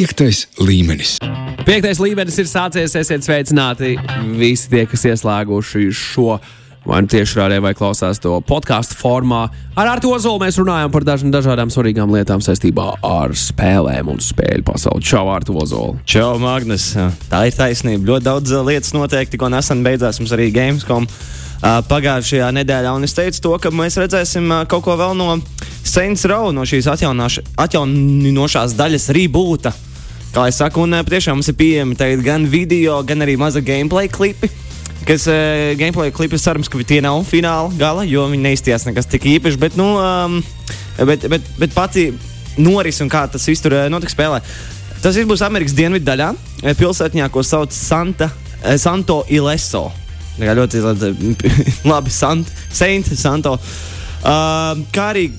Piektais līmenis. Piektais līmenis ir sācies. Esiet sveicināti visi tie, kas ieslēguši šo vai nu tieši rādē, vai klausās to podkāstu formā. Ar Artu Ozolu mēs runājam par dažām dažādām svarīgām lietām saistībā ar spēlēm un spēļu pasauli. Čau, Artu Ozolu! Čau, Magnus! Tā ir taisnība. Ļoti daudz uh, lietas notiek, tikko nesen beidzās mums arī Gamescom. Uh, pagājušajā nedēļā, un es teicu, to, ka mēs redzēsim uh, kaut ko vēl no Saints Row, no šīs atjauninošās daļas rebūta. Kā jau saku, un patiešām mums ir pieejami gan video, gan arī maza gameplay klipi. Kas uh, gameplay klipi cerams, ka tie nav fināla gala, jo viņi neizties nekas tik īpašs. Bet, nu, um, bet, bet, bet pati noris un kā tas viss tur notiks spēlē. Tas viss būs Amerikas dienvidu daļā, pilsētņā, ko sauc Santa, Santo Ileso. Tā kā ļoti labi, Sant, Saint, Santo. Uh, kā arī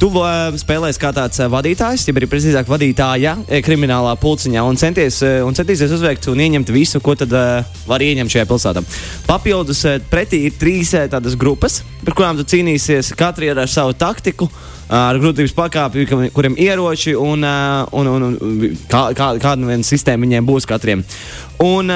tu uh, spēlēsi kā tāds uh, vadītājs, ja arī precīzāk vadītāja kriminālā pulciņā un, centies, uh, un centīsies uzveikt un ieņemt visu, ko tad uh, var ieņemt šajā pilsētā. Papildus uh, pretī ir trīs uh, tādas grupas, par kurām tu cīnīsies, katra ar savu taktiku. Ar grūtības pakāpi, kuriem ieroči un, un, un, un kā, kā, kāda nu viena sistēma viņiem būs katram. Un,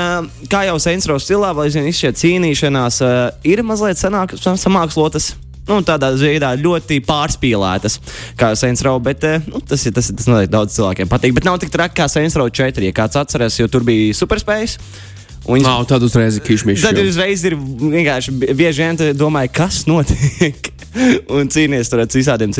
kā jau Sēnsro stilā, vai zina, šie cīnīšanās ir mazliet samākslotas nu, tādā veidā ļoti pārspīlētas, kā Saints Row. Bet, nu, tas, ir, tas, tas noteikti daudz cilvēkiem patīk. Bet nav tik traki kā Saints Row 4. Ja kāds atceras, jo tur bija superspējas. Viņas... Nav tāda uzreiz kišmiša. Tad uzreiz ir vienkārši bieži vien domāju, kas notiek. un cīnīties ar visādiem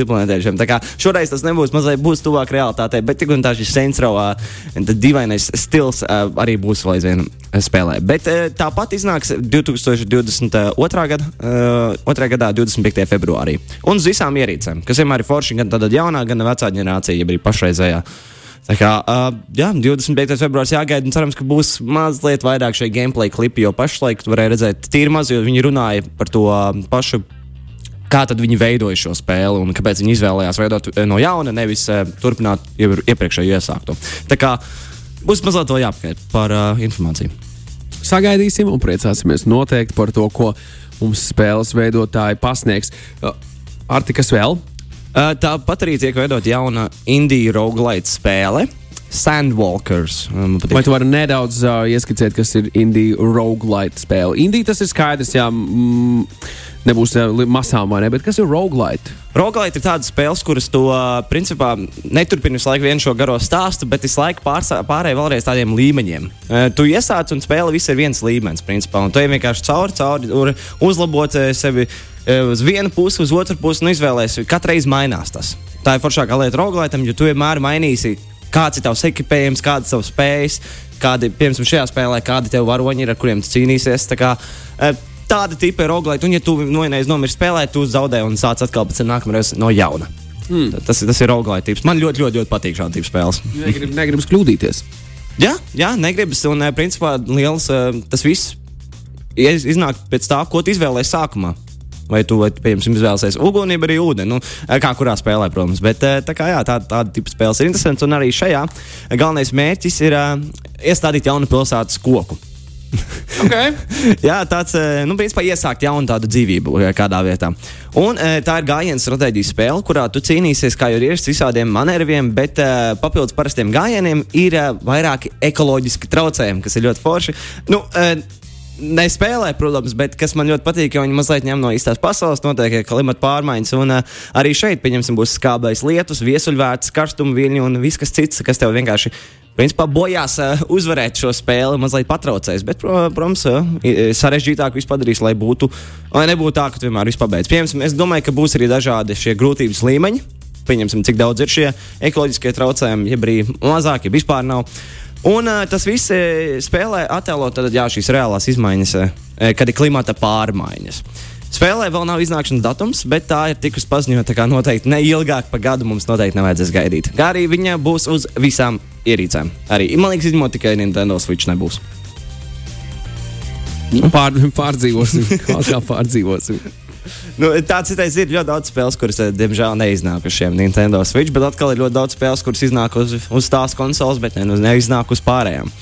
kā šoreiz tas nebūs mazliet būs tuvāk realitātei, bet tik un tā šis sensorā dīvainais stils uh, arī būs vēl aizvien spēlē. Bet uh, tāpat iznāks 2022. gada, uh, 2. gadā, 25. februārī. Un uz visām ierīcēm, kas vienmēr ir forši, gan tāda jaunā, gan vecā ģenerācija, jeb arī pašreizējā. Tā kā uh, jā, 25. februāris jāgaida, un cerams, ka būs mazliet vairāk šie gameplay klipi, jo pašlaik varēja redzēt tīri maz, jo viņi runāja par to pašu kā tad viņi veidoja šo spēli un kāpēc viņi izvēlējās veidot no jauna, nevis uh, turpināt iepriekšējo iesākto. Tā kā būs mazliet vēl jāapskaita par uh, informāciju. Sagaidīsim un priecāsimies noteikti par to, ko mums spēles veidotāji pasniegs. Uh, Arti, kas vēl? Tāpat arī tiek veidot jauna indiju roguelite spēle. Sandwalkers. Vai tu vari nedaudz uh, ieskicēt, kas ir indiju roguelite spēle? Indija tas ir skaidrs, jā. Mm, nebūs uh, masām, vai ne? Bet kas ir roguelite? Roguelite ir tādas spēles, kuras to principā neturpina visu laiku vienu šo garo stāstu, bet visu laiku pārēj vēlreiz tādiem līmeņiem. Uh, tu iesāc un spēle viss ir viens līmenis, principā, un tu ej vienkārši cauri, cauri, uzlabot sevi uz vienu pusi, uz otru pusi un izvēlēsies. Katru reizi mainās tas. Tā ir foršākā lieta roguelaitam, jo tu vienmēr mainīsi, kāds ir tavs ekipējums, kādas ir tavs spējas, kādi, piemēram, šajā spēlē, kādi tev varoņi ir, ar kuriem tu cīnīsies. Tā kā, tāda tipa ir roguelite. Un, ja tu vienreiz nomirsti spēlēt, tu zaudē un sāc atkal pēc tam nākamreiz no jauna. Hmm. Tas, tas ir roguelite tips. Man ļoti, ļoti, ļoti patīk šāda tipa spēles. Negrib, negribas kļūdīties. Jā, jā, negribas. Un, principā, liels tas viss iznāk pēc tā, ko tu izvēlējies sākumā. Vai tu, vai, piemēram, izvēlēsies uguni, vai arī ūdeni. Nu, kā kurā spēlē, protams. Bet tā kā, jā, tā, tāda tipa spēles ir interesants. Un arī šajā galvenais mērķis ir uh, iestādīt jaunu pilsētas koku. Okay. Jā, tāds nu, principā iesākt jaunu tādu dzīvību kādā vietā. Un tā ir gājienu stratēģijas spēle, kurā tu cīnīsies kā jau ir visādiem manevriem, bet papildus parastiem gājieniem ir vairāki ekoloģiski traucējumi, kas ir ļoti forši. Nu, nespēlē, protams, bet kas man ļoti patīk, jo viņi mazliet ņem no īstās pasaules, notiek klimata pārmaiņas. Un uh, arī šeit, pieņemsim, būs skābais lietus, viesuļvērts, karstuma viļņi un viss kas cits, kas tev vienkārši. Principā bojās uh, uzvarēt šo spēli, mazliet patraucēs, bet, protams, uh, sarežģītāk viss padarīs, lai būtu, lai nebūtu tā, ka vienmēr viss pabeidz. Piemēram, es domāju, ka būs arī dažādi šie grūtības līmeņi. Pieņemsim, cik daudz ir šie ekoloģiskie traucējumi, ja arī mazāk, ja vispār nav. Un uh, tas viss spēlē attēlot tad, jā, šīs reālās izmaiņas, kad ir klimata pārmaiņas. Spēlē vēl nav iznākšanas datums, bet tā ir tikusi paziņota, ka noteikti ne ilgāk par gadu mums noteikti nevajadzēs gaidīt. Kā arī viņa būs uz visām ierīcēm. Arī, man liekas, izņemot tikai Nintendo Switch nebūs. Pār, pārdzīvosim, kā pārdzīvosim. Nu, tāds citais ir ļoti daudz spēles, kuras, eh, diemžēl, neiznāk uz šiem Nintendo Switch, bet atkal ir ļoti daudz spēles, kuras iznāk uz, uz tās konsoles, bet ne, nu, neiznāk uz pārējām.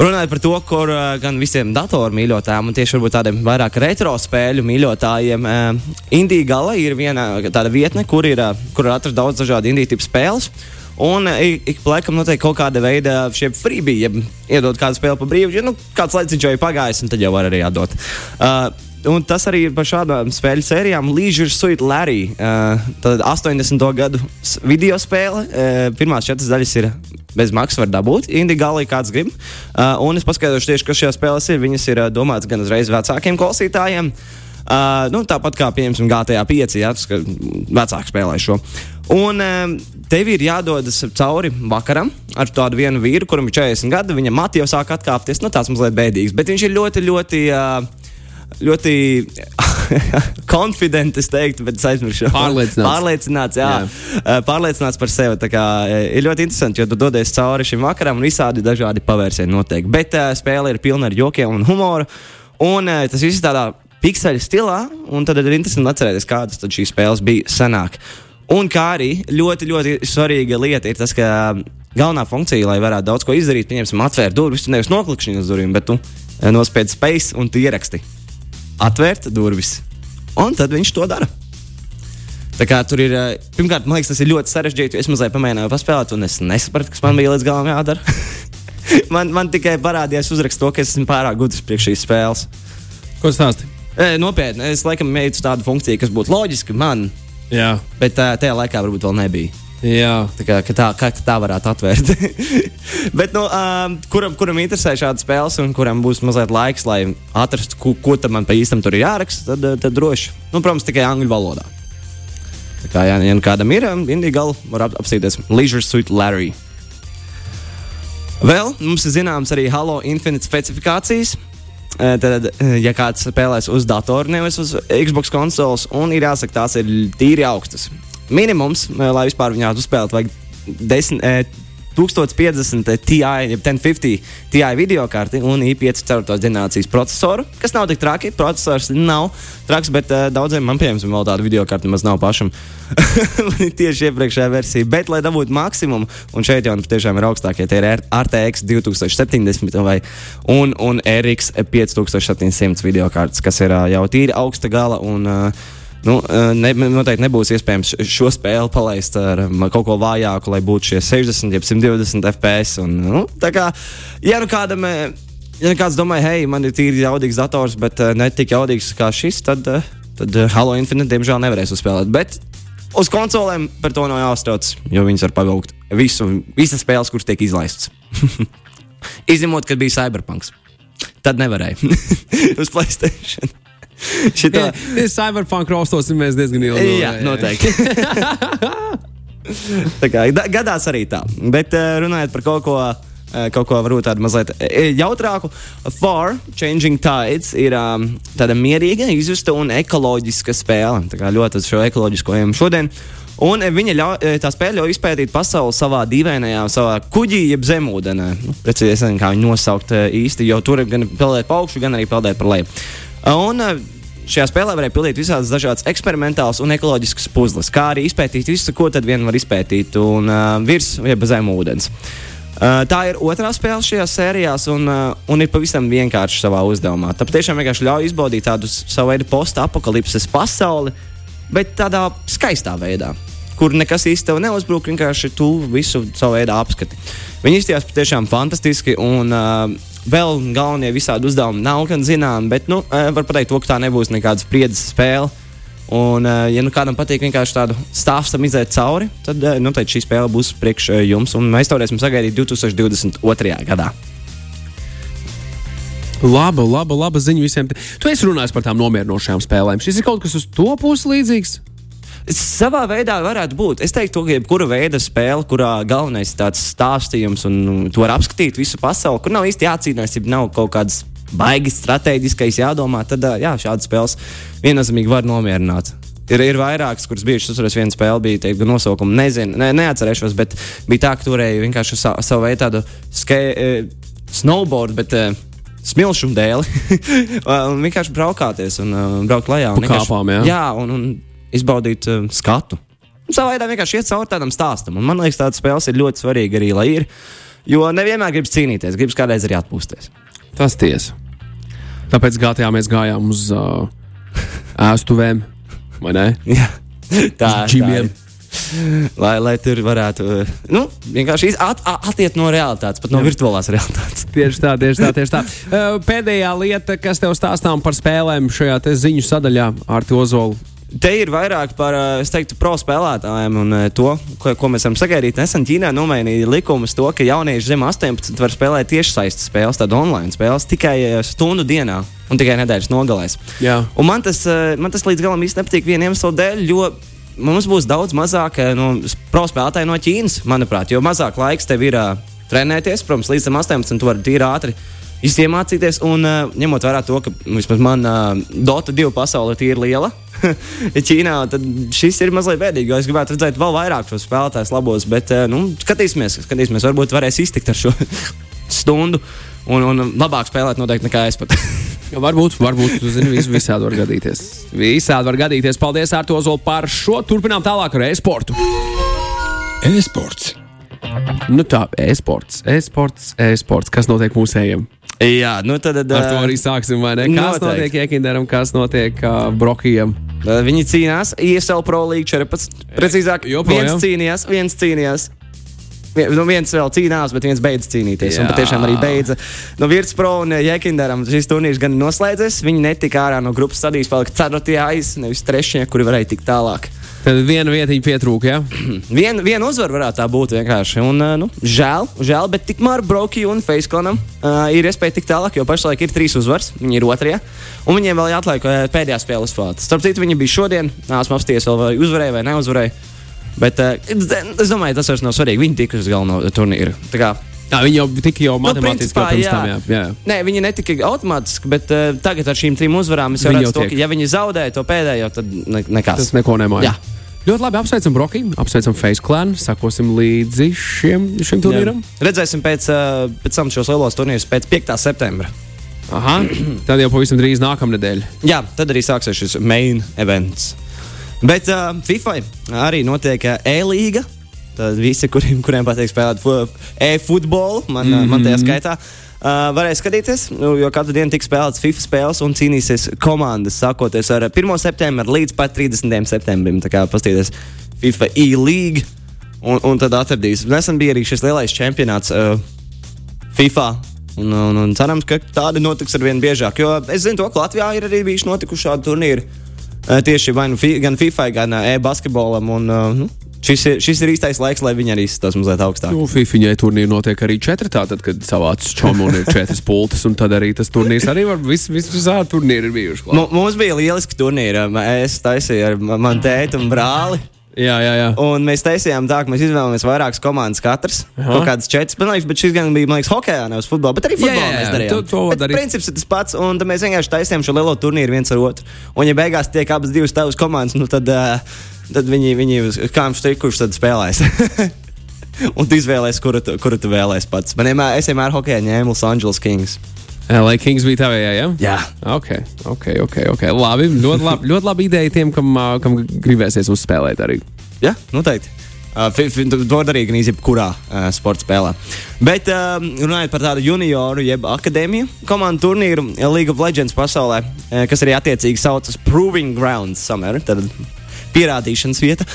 Runājot par to, kur uh, gan visiem datoru mīļotājiem, un tieši tādiem vairāk retro spēļu mīļotājiem, uh, Indija Gala ir viena tāda vietne, kur ir, kur ir atrasts daudz dažādu indiju tipu spēles. Un ik, ik laikam notiek kaut kāda veida šie freebie, ja iedod kādu spēli pa brīvu, ja nu, kāds laiciņš jau ir pagājis, un tad jau var arī atdot. Uh, Un tas arī par šādām spēļu sērijām. Leisure Suite Larry, uh, 80. gadu video spēle. Uh, pirmās četras daļas ir bez maksas, var dabūt. Individuāli kāds grib. Uh, un es paskaidrošu tieši, kas šajās spēlēs ir. Viņas ir uh, domātas gan uzreiz vecākiem klausītājiem. Uh, nu, tāpat kā, piemēram, GTA 5, ja tas ir vecāks spēlē šo. Un um, tev ir jādodas cauri vakaram ar tādu vienu vīru, kuram ir 40 gadi. Viņa mati jau sāk atkāpties. Nu, tāds mazliet bēdīgs, bet viņš ir ļoti, ļoti. Uh, ļoti konfidents, es teiktu, bet es aizmirsu. Pārliecināts. Pārliecināts, jā. jā. Pārliecināts par sevi. Kā, ir ļoti interesanti, jo tu dodies cauri šim vakaram un visādi dažādi pavērsieni notiek. Bet uh, spēle ir pilna ar jokiem un humoru. Un uh, tas viss tādā pikseļu stilā, un tad ir interesanti atcerēties, kādas šīs spēles bija senāk. Un kā arī ļoti, ļoti svarīga lieta ir tas, ka galvenā funkcija, lai varētu daudz ko izdarīt, pieņemsim, atvērt durvis, nevis noklikšķini uz durvīm, bet tu nospiedzi space un tu ieraksti atvērt durvis. Un tad viņš to dara. Tā kā tur ir, pirmkārt, man liekas, tas ir ļoti sarežģīti. Es mazliet pamēģināju paspēlēt, un es nesapratu, kas man bija līdz galam jādara. man, man tikai parādījās uzrakst to, ka es esmu pārāk gudrs priekš šīs spēles. Ko stāsti? E, nopietni, es laikam mēģināju tādu funkciju, kas būtu loģiska man. Jā. Bet tā, tajā laikā varbūt vēl nebija. Jā. Tā kā tā, kā, tā varētu atvērt. Bet, nu, um, kuram, kuram interesē šādas spēles, un kuram būs mazliet laiks, lai atrastu, ko, ko tam man pa īstam tur ir jāraksta, tad, tad droši. Nu, protams, tikai angļu valodā. Tā kā, ja, ja nu kādam ir indīgi gala, var ap, apsīties Leisure Suite Larry. Vēl mums ir zināms arī Halo Infinite specifikācijas. Tad, ja kāds spēlēs uz datora, nevis uz Xbox konsoles, un ir jāsaka, tās ir tīri augstas minimums, lai vispār viņu uzspēlētu, vajag 10, 1050 Ti, 1050 Ti video karti un i5 4. ģenerācijas procesoru, kas nav tik traki. Procesors nav traks, bet uh, daudziem man, piemēram, vēl tāda video karta nemaz nav pašam. Tieši iepriekšējā versija, bet, lai dabūtu maksimumu, un šeit jau tiešām ir augstākie, tie ir RTX 2070 vai, un, un RX 5700 video kartes, kas ir uh, jau tīri augsta gala. Un, uh, Nu, ne, noteikti nebūs iespējams šo spēli palaist ar kaut ko vājāku, lai būtu šie 60, 120 FPS. Un, nu, kā, ja nu kādam, ja nu kāds domā, hei, man ir tīri jaudīgs dators, bet ne tik jaudīgs kā šis, tad, tad Halo Infinite diemžēl nevarēs uzspēlēt. Bet uz konsolēm par to nav jāuztrauc, jo viņas var pavilkt visu, visas spēles, kuras tiek izlaistas. Izņemot, kad bija Cyberpunks. Tad nevarēja uz Playstation. Šitā cyberpunk rostos mēs diezgan ilgi. Jā, noteikti. kā gadās arī tā. Bet runājot par kaut ko. Kaut ko varbūt tādu mazliet jautrāku. Far Changing Tides ir um, tāda mierīga, izjusta un ekoloģiska spēle. Tā kā ļoti uz šo ekoloģisko ejam šodien. Un viņa ļauj, tā spēle ļauj izpētīt pasauli savā dīvainajā, savā kuģī, jeb zemūdenē. Nu, precīzi, kā viņu nosaukt īsti, jo tur gan peldēt pa augšu, gan arī peldēt par leju. Un šajā spēlē varēja pildīt visādas dažādas eksperimentālas un ekoloģiskas puzles, kā arī izpētīt visu, ko tad vien var izpētīt un uh, virs jeb zem ūdens. Uh, tā ir otrā spēle šajā sērijā, un, uh, un ir pavisam vienkārši savā uzdevumā. Tā patiešām vienkārši ļauj izbaudīt tādu savu veidu post-apokalipses pasauli, bet tādā skaistā veidā, kur nekas īsti tev neuzbruk, vienkārši tu visu savu veidu apskati. Viņi izties patiešām fantastiski. Un, uh, Vēl galvenie visādi uzdevumi nav gan zināmi, bet nu, var pateikt, to, ka tā nebūs nekāda spriedzes spēle. Un, ja nu kādam patīk vienkārši tādu stāstam iziet cauri, tad noteikti šī spēle būs priekš jums. Un mēs to varēsim sagaidīt 2022. gadā. Laba, laba, laba ziņa visiem. Tu esi runājis par tām nomierinošajām spēlēm. Šis ir kaut kas uz to pusi līdzīgs. Savā veidā varētu būt. Es teiktu, ka jebkura veida spēle, kurā galvenais ir tāds stāstījums un tu vari apskatīt visu pasauli, kur nav īsti jācīnās, ja nav kaut kādas baigas strateģiskais jādomā, tad jā, šādas spēles viennozīmīgi var nomierināt. Ir, ir vairākas, kuras bijušas. Es viena spēle bija teikt, nosaukuma, nezinu, ne, neatcerēšos, bet bija tā, ka turēju vienkārši sa, savu veidu tādu ske, uh, snowboard, bet uh, smilšu dēli. un vienkārši braukāties un uh, braukt lejā. Un kāpām, jā. Jā, un, un izbaudīt uh, skatu. Savā veidā vienkārši iet cauri tādam stāstam. Un man liekas, tādas spēles ir ļoti svarīgi arī, lai ir. Jo nevienmēr gribas cīnīties, gribas kādreiz arī atpūsties. Tas tiesa. Tāpēc GTA mēs gājām uz uh, ēstuvēm, vai ne? Jā, tā ir. lai, lai tur varētu uh, nu, vienkārši at, attiekt no realitātes, pat no virtuālās realitātes. Tieši tā, tieši tā. Tieši tā. Uh, pēdējā lieta, kas tev stāstām par spēlēm šajā ziņu sadaļā ar Ozolu. Te ir vairāk par, es teiktu, pro spēlētājiem un to, ko, ko mēs varam sagaidīt. Nesen Ķīnā nomainīja likumus to, ka jaunieši zem 18 var spēlēt tiešsaistes spēles, tādu online spēles tikai stundu dienā un tikai nedēļas nogalēs. Man tas, man tas līdz galam īsti nepatīk vieniem iemeslu dēļ, jo mums būs daudz mazāk no pro spēlētāju no Ķīnas, manuprāt, jo mazāk laiks tev ir uh, trenēties. Protams, līdz 18 tu vari tīri ātri iemācīties. Un uh, ņemot vērā to, ka vismaz man uh, Dota 2 pasaule ir liela. Ķīnā tad šis ir mazliet bēdīgi. Es gribētu redzēt vēl vairāk šo spēlētāju labos, bet uh, nu, skatīsimies, skatīsimies, varbūt varēs iztikt ar šo stundu un, un labāk spēlēt noteikti nekā es pat. varbūt, varbūt, tu zini, vis, visādi var gadīties. Visādi var gadīties. Paldies, Arto Zolu, par šo. Turpinām tālāk ar e-sportu. E-sports. Nu tā, e-sports, e-sports, e-sports. Kas notiek mūsējiem? Jā, nu tad, tad ar to arī sāksim. Kas noteikti. notiek Jekinderam, kas notiek uh, Brokijam? Viņi cīnās ISL Pro League 14. Precīzāk, viens cīnījās, viens cīnījās. Nu, viens vēl cīnījās, bet viens beidza cīnīties. Jā. Un patiešām arī beidza. No Virts Pro un Jekinderam šis turnīrs gan noslēdzies. Viņi netika ārā no grupas stadijas, palika ceturtajā aiz, nevis trešajā, kuri varēja tikt tālāk. Tad viena vietiņa pietrūka. Ja? Viena vien uzvara varētu tā būt vienkārši. Un, nu, žēl, žēl, bet tikmēr Broki un Facekonam uh, ir iespēja tikt tālāk, jo pašlaik ir trīs uzvaras. Viņi ir otrajā. Un viņiem vēl jāatliek uh, pēdējā spēles fāta. Starp citu, viņi bija šodien. Esmu apsties vai uzvarēja vai neuzvarēja. Bet uh, es domāju, tas vairs nav svarīgi. Viņi tika uz galveno turnīru. Jā, viņi jau tika jau matemātiski nu, jā. Tam, jā. Jā. Nē, viņi netika automātiski, bet uh, tagad ar šīm trim uzvarām es redzu, to, ka, ja viņi zaudēja to pēdējo, tad ne, nekas. Tas neko nemaina. Ļoti labi apsveicam Brokiem, apsveicam Face Clan, sakosim līdzi šiem, šim turnīram. Jā. Redzēsim pēc, pēc tam šos lielos turnīrus pēc 5. septembra. Aha, tad jau pavisam drīz nākamnedēļ. Jā, tad arī sāksies šis main events. Bet uh, FIFA arī notiek e-līga. Tad visi, kuriem, kuriem patīk spēlēt e-futbolu, man, mm -hmm. man tajā skaitā. Uh, varēs skatīties, nu, jo katru dienu tiks spēlēts FIFA spēles un cīnīsies komandas, sākoties ar 1. septembra līdz pat 30. septembrim. Tā kā paskatieties FIFA e-līga un, un tad atradīs. Nesen bija arī šis lielais čempionāts uh, FIFA. Un, un, un cerams, ka tādi notiks ar vien biežāk. Jo es zinu, to, ka Latvijā ir arī bijuši notikuši šādi turnīri. Uh, tieši nu fi, gan FIFA, gan uh, e-basketbolam. Un, uh, nu, Šis ir, šis ir īstais laiks, lai viņi arī izstāsta mazliet augstāk. Nu, FIFIņai turnīri notiek arī četratā, tad, kad savāc čomu un ir četras pultas, un tad arī tas turnīrs arī var vis, vis, visādi turnīri ir bijuši. Mums bija lieliski turnīri. Es taisīju ar manu tēti un brāli. Jā, jā, jā. Un mēs taisījām tā, ka mēs izvēlējāmies vairākas komandas katrs. Kaut kādas četras, man liekas, bet šis gan bija, man liekas, hokeja, nevis futbolā. Bet arī futbolā jā, jā, mēs darījām. To, to bet princips ir tas pats, un mēs vienkārši taisījām šo lielo turnīru viens ar otru. Un, ja beigās tiek abas divas tavas komandas, nu tad. Uh, tad viņi, viņi uz kādiem strikiem, kurš tad spēlēs. un tu izvēlēsies, kuru, kuru tu vēlēsies pats. Man vienmēr, es vienmēr hokeja ņēmu Los Angeles Kings. LA Kings bija tavējā, ja? Jā. Ok, ok, ok. okay. Labi, ļoti labi, ļoti labi ideja tiem, kam, kam gribēsies uzspēlēt arī. Jā, noteikti. Uh, to darīja gan jebkurā uh, sporta spēlē. Bet uh, runājot par tādu junioru, jeb akadēmiju komandu turnīru League of Legends pasaulē, uh, kas arī attiecīgi saucas Proving Grounds Summer. Tad pierādīšanas vieta.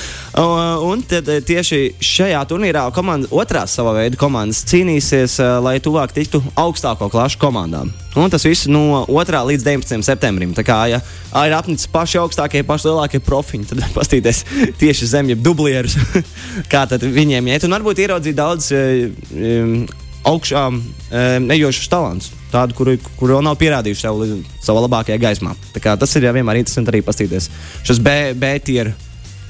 Un tad eh, tieši šajā turnīrā komanda, otrās savā veidā komandas cīnīsies, eh, lai tuvāk tiktu augstāko klašu komandām. Un tas viss no 2. līdz 19. septembrim. Tā kā ja, ir apnicis paši augstākie, paši lielākie profiņi, tad paskatīties tieši zem, jeb dublierus, kā viņiem iet. Un varbūt ieraudzīt daudz um, augšām ejošus talantus tādu, kuru, kuru vēl nav pierādījuši sev savā labākajā gaismā. Tas ir jau vienmēr interesanti arī paskatīties. Šis B, B tier.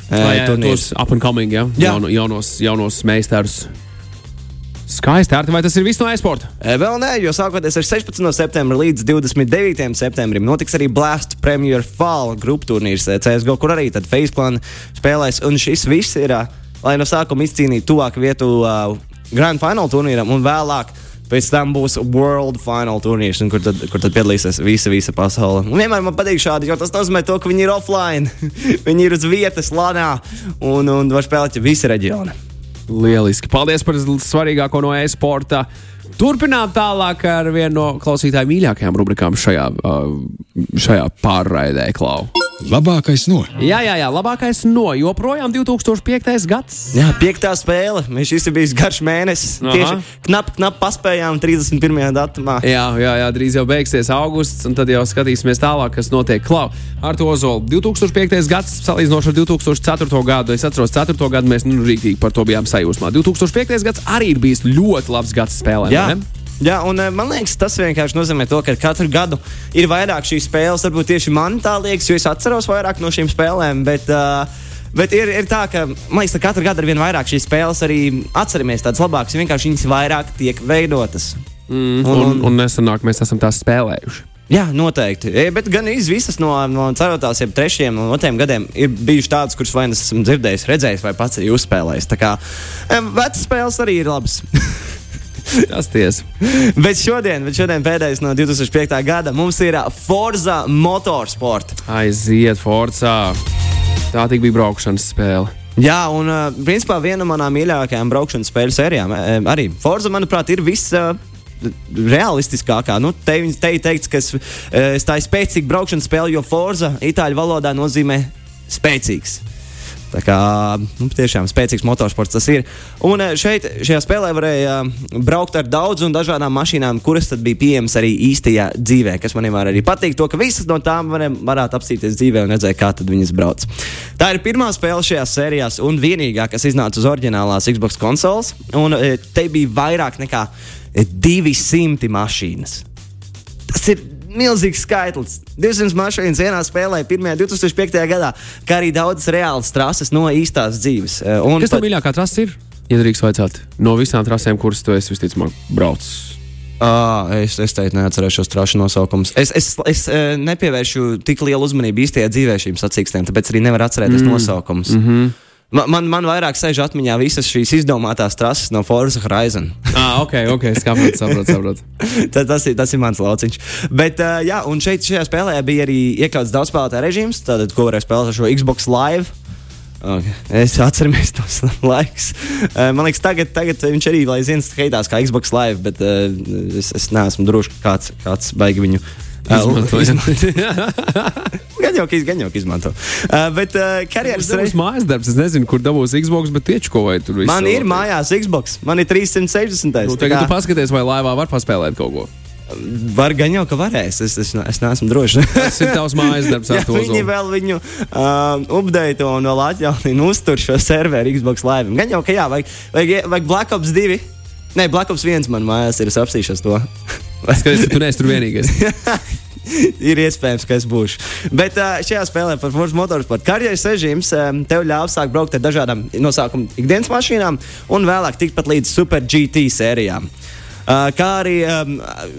Uh, tos up and coming, ja? Jā. Jauno, jaunos, jaunos meistarus. Skaisti, Arti, vai tas ir viss no e-sporta? Vēl nē, jo sākoties ar 16. septembra līdz 29. septembrim notiks arī Blast Premier Fall grupu turnīrs CSGO, kur arī Faceplan spēlēs. Un šis viss ir, lai no sākuma izcīnītu tuvāk vietu uh, Grand Final turnīram un vēlāk Pēc tam būs World Final turnīrs, kur tad, kur tad piedalīsies visa, visa pasaule. Un vienmēr man patīk šādi, jo tas nozīmē, to, ka viņi ir offline. viņi ir uz vietas, lanā un, un var spēlēt visi reģioni. Lieliski. Paldies par svarīgāko no e-sporta. Turpinām tālāk ar vienu no klausītāju mīļākajām rubrikām šajā, šajā pārraidē, Klau. Labākais no. Jā, jā, jā, labākais no joprojām 2005. gads. Jā, piektā spēle. Šis ir bijis garš mēnesis. Aha. Tieši knap, knap paspējām 31. datumā. Jā, jā, jā, drīz jau beigsies augusts, un tad jau skatīsimies tālāk, kas notiek. Klau, ar to Ozolu 2005. gads, salīdzinoši ar 2004. gadu. Es atceros, 4. gadu mēs nu, rīktīgi par to bijām sajūsmā. 2005. gads arī ir bijis ļoti labs gads spēlēm. Jā. vai ne? Jā, un eh, man liekas, tas vienkārši nozīmē to, ka katru gadu ir vairāk šīs spēles. Varbūt tieši man tā liekas, jo es atceros vairāk no šīm spēlēm. Bet, uh, Bet ir, ir tā, ka man liekas, ka katru gadu ar vien vairāk šīs spēles arī atceramies tādas labākas. Vienkārši viņas vairāk tiek veidotas. Mm, un, un nesenāk mēs esam tās spēlējuši. Jā, noteikti. E, Bet gan visas no, no ceturtās, jeb trešajiem un otriem gadiem ir bijušas tādas, kuras vai nu esmu dzirdējis, redzējis, vai pats arī uzspēlējis. Tā kā em, vecas spēles arī ir labas. Tas tiesa. bet, šodien, bet šodien pēdējais no 2005. gada mums ir ā, Forza Motorsport. Aiziet, Forza. Tā tik bija braukšanas spēle. Jā, un uh, principā viena no manām mīļākajām braukšanas spēļu sērijām e, arī Forza, manuprāt, ir viss. Uh, Realistiskākā. Nu, te viņi te ir teikts, ka s- e, tā ir spēcīga braukšanas spēle, jo Forza itāļu valodā nozīmē spēcīgs. Tā kā nu, tiešām spēcīgs motorsports tas ir. Un eh, šeit, šajā spēlē varēja eh, braukt ar daudzām dažādām mašīnām, kuras bija pieejamas arī īstajā dzīvē. Kas man vienmēr arī patīk, to, ka visas no tām varēja, varētu apstīties dzīvē un redzēt, kā viņas brauc. Tā ir pirmā spēle šajās sērijās un vienīgā, kas iznāca uz oriģinālās Xbox konsoles. Un eh, te bija vairāk nekā eh, 200 mašīnas. Tas ir milzīgs skaitlis. 200 mašīnas vienā spēlē, 1. 2005. gadā, kā arī daudzas reālas trases no īstās dzīves. Eh, Un Kas tev mīļākā trasa ir? Ja drīkst vaicāt, no visām trasēm, kuras tu esi visticamāk braucis. Ah, es, es teiktu, neatcerēšos trašu nosaukumus. Es, es, es eh, nepievēršu tik lielu uzmanību īstajā dzīvē šīm sacīkstēm, tāpēc arī nevaru atcerēties mm. nosaukumus. Mm -hmm. Man, man, man vairāk sēž atmiņā visas šīs izdomātās trases no Forza Horizon. Ah, ok, ok, saprotu, saprotu. saprotu. tas, tas, ir, tas ir mans lauciņš. Bet, uh, jā, un šeit, šajā spēlē bija arī iekļauts daudz spēlētāju režīms, tātad, ko varēja spēlēt ar šo Xbox Live. Okay. Es atceros tos laikus. Uh, man liekas, tagad, tagad viņš arī aizvien skaitās kā Xbox Live, bet uh, es, es neesmu drošs, kāds, kāds baigi viņu Izmantojam. Gan jau, ka, gan jau izmanto. Uh, bet uh, karjeras Tas ir mājas darbs. Es nezinu, kur dabūs Xbox, bet tieši ko vai tur viss. Man ir mājās Xbox, man ir 360. Nu, tagad kā tu paskaties, vai laivā var paspēlēt kaut ko. Var gan jau, ka varēs. Es, es, es neesmu drošs. Tas ir tavs mājas darbs Ja viņi vēl viņu um, update un vēl atjaunina, uztur šo serveru Xbox Live. Gan jau, ka jā, vajag, vajag, vajag Black Ops 2. Nē, Black Ops 1 man mājās ir, es apsīšos to. Skaties, ka tu neesi tur vienīgais. ir iespējams, ka es būšu. Bet šajā spēlē par Forza Motorsport karjeras režīms tev ļāva sākt braukt ar dažādām nosaukumu ikdienas mašīnām un vēlāk tikt pat līdz Super GT sērijām. Kā arī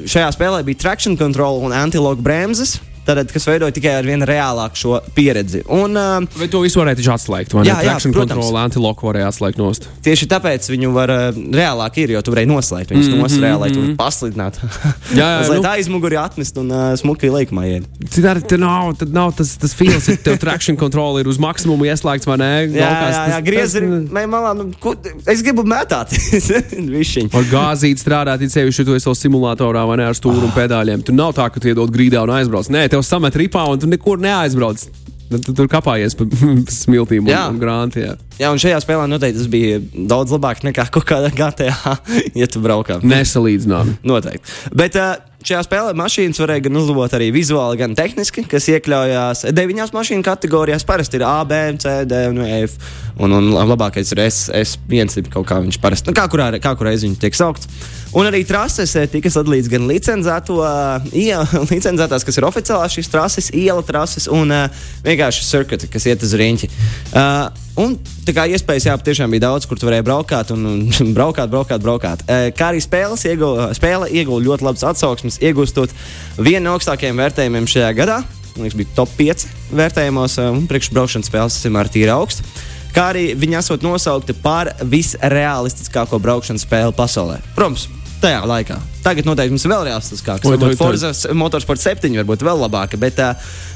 šajā spēlē bija traction control un anti-lock bremzes, tātad, kas veidoja tikai ar vien reālāku šo pieredzi. Un, um, Vai to visu varēja taču atslēgt? vai ne? Jā, jā, Traction protams. control, antiloku varēja atslēgt nost. Tieši tāpēc viņu var uh, reālāk ir, jo tu vari noslēgt viņus mm -hmm. nost reāli, lai tu varētu paslidināt. Jā, jā, lai nu. tā aizmugurē atnest un uh, smuki laikmā iet. Citādi tur nav, tad nav tas, tas feels, ka tev traction control ir uz maksimumu ieslēgts vai nē. Jā, Laukās jā, jā griez ir. malā, nu, ko, es gribu mētāt. Višķiņ. Ar gāzīti strādāt, it sevišķi, ja tu esi vēl simulatorā vai ne ar stūru un pedāļiem. Tur nav tā, ka tu iedod grīdā un aizbrauc. Nē, tev samet ripā un tu nekur neaizbrauc. Tu tur kāpājies pa smiltīm un, Jā. un grāntiem. Jā, un šajā spēlē noteikti tas bija daudz labāk nekā kaut kādā GTA, ja tu braukā. Nesalīdzinām. Noteikti. Bet uh, šajā spēlē mašīnas varēja gan uzlabot arī vizuāli, gan tehniski, kas iekļaujās deviņās mašīnu kategorijās. Parasti ir A, B, C, D un F. Un, un labākais ir S, S1, ir kaut kā viņš parasti, nu, kā kurā, kā kurā reizi viņš tiek saukts. Un arī trases eh, tika sadalīts gan licencēto, uh, iela, licencētās, kas ir oficiālās šīs trases, iela trases un uh, vienkārši circuiti, kas iet uz riņķi. Uh, Un tā kā iespējas, jā, tiešām bija daudz, kur tu varēji braukāt un, un braukāt, braukāt, braukāt. Kā arī spēles ieguva, spēle ieguva ļoti labas atsauksmes, iegūstot vienu no augstākajiem vērtējumiem šajā gadā. Liekas, bija top 5 vērtējumos, un priekšbraukšanas spēles tas vienmēr ir augsts. Kā arī viņi esot nosaukti par visrealistiskāko braukšanas spēli pasaulē. Protams, tajā laikā. Tagad noteikti mums ir vēl realistiskāks. Oi, Varbūt Forza Motorsport 7 varbūt vēl labāka, bet,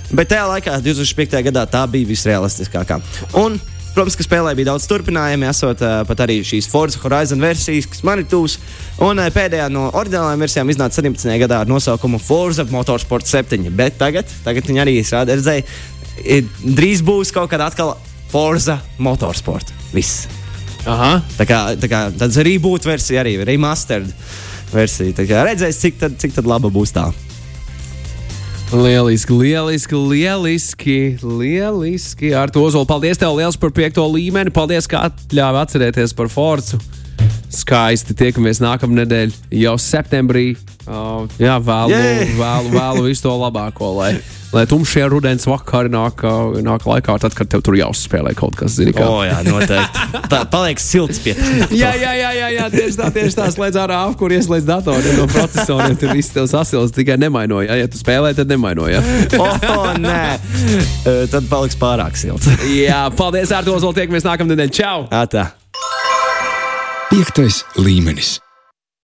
bet tajā laikā, 2005. gadā, tā bija visrealistiskākā. Un, protams, ka spēlē bija daudz turpinājumu, esot uh, pat arī šīs Forza Horizon versijas, kas man ir tūs. Un uh, pēdējā no oriģinālajām versijām iznāca 17. gadā ar nosaukumu Forza Motorsport 7. Bet tagad, tagad viņi arī izrāda, redzēja, drīz būs kaut kāda atkal Forza Motorsport. Viss. Aha. Tā kā, tā kā tāds reboot versija arī, remastered versija. Tā kā redzēs, cik tad, cik tad laba būs tā. Lieliski, lieliski, lieliski, lieliski. Ar to Ozolu, paldies tev liels par piekto līmeni. Paldies, ka atļāvi atcerēties par Forcu. Skaisti tiekamies nākamā nedēļa, jau septembrī. Uh, jā, vēlu, Yay! vēlu, vēlu visu to labāko, lai, lai tumšie rudens vakari nāk, uh, nāk laikā, tad, kad tev tur jāuzspēlē kaut kas, zini, kā. O, jā, noteikti. Tā paliek silts pie tā. Jā, jā, jā, jā, jā, tieši tā, tieši tā. Slēdz ārā apkūri, ieslēdz datoru no procesoriem. Tur viss tev sasils, tikai nemainoja. Ja, ja tu spēlē, tad nemainoja. O, nē, Eh, tad paliks pārāk silts. jā, paldies, Arto, Ozol, tiekamies nākamā nedēļa. Čau! Ā, tā. Piektais līmenis.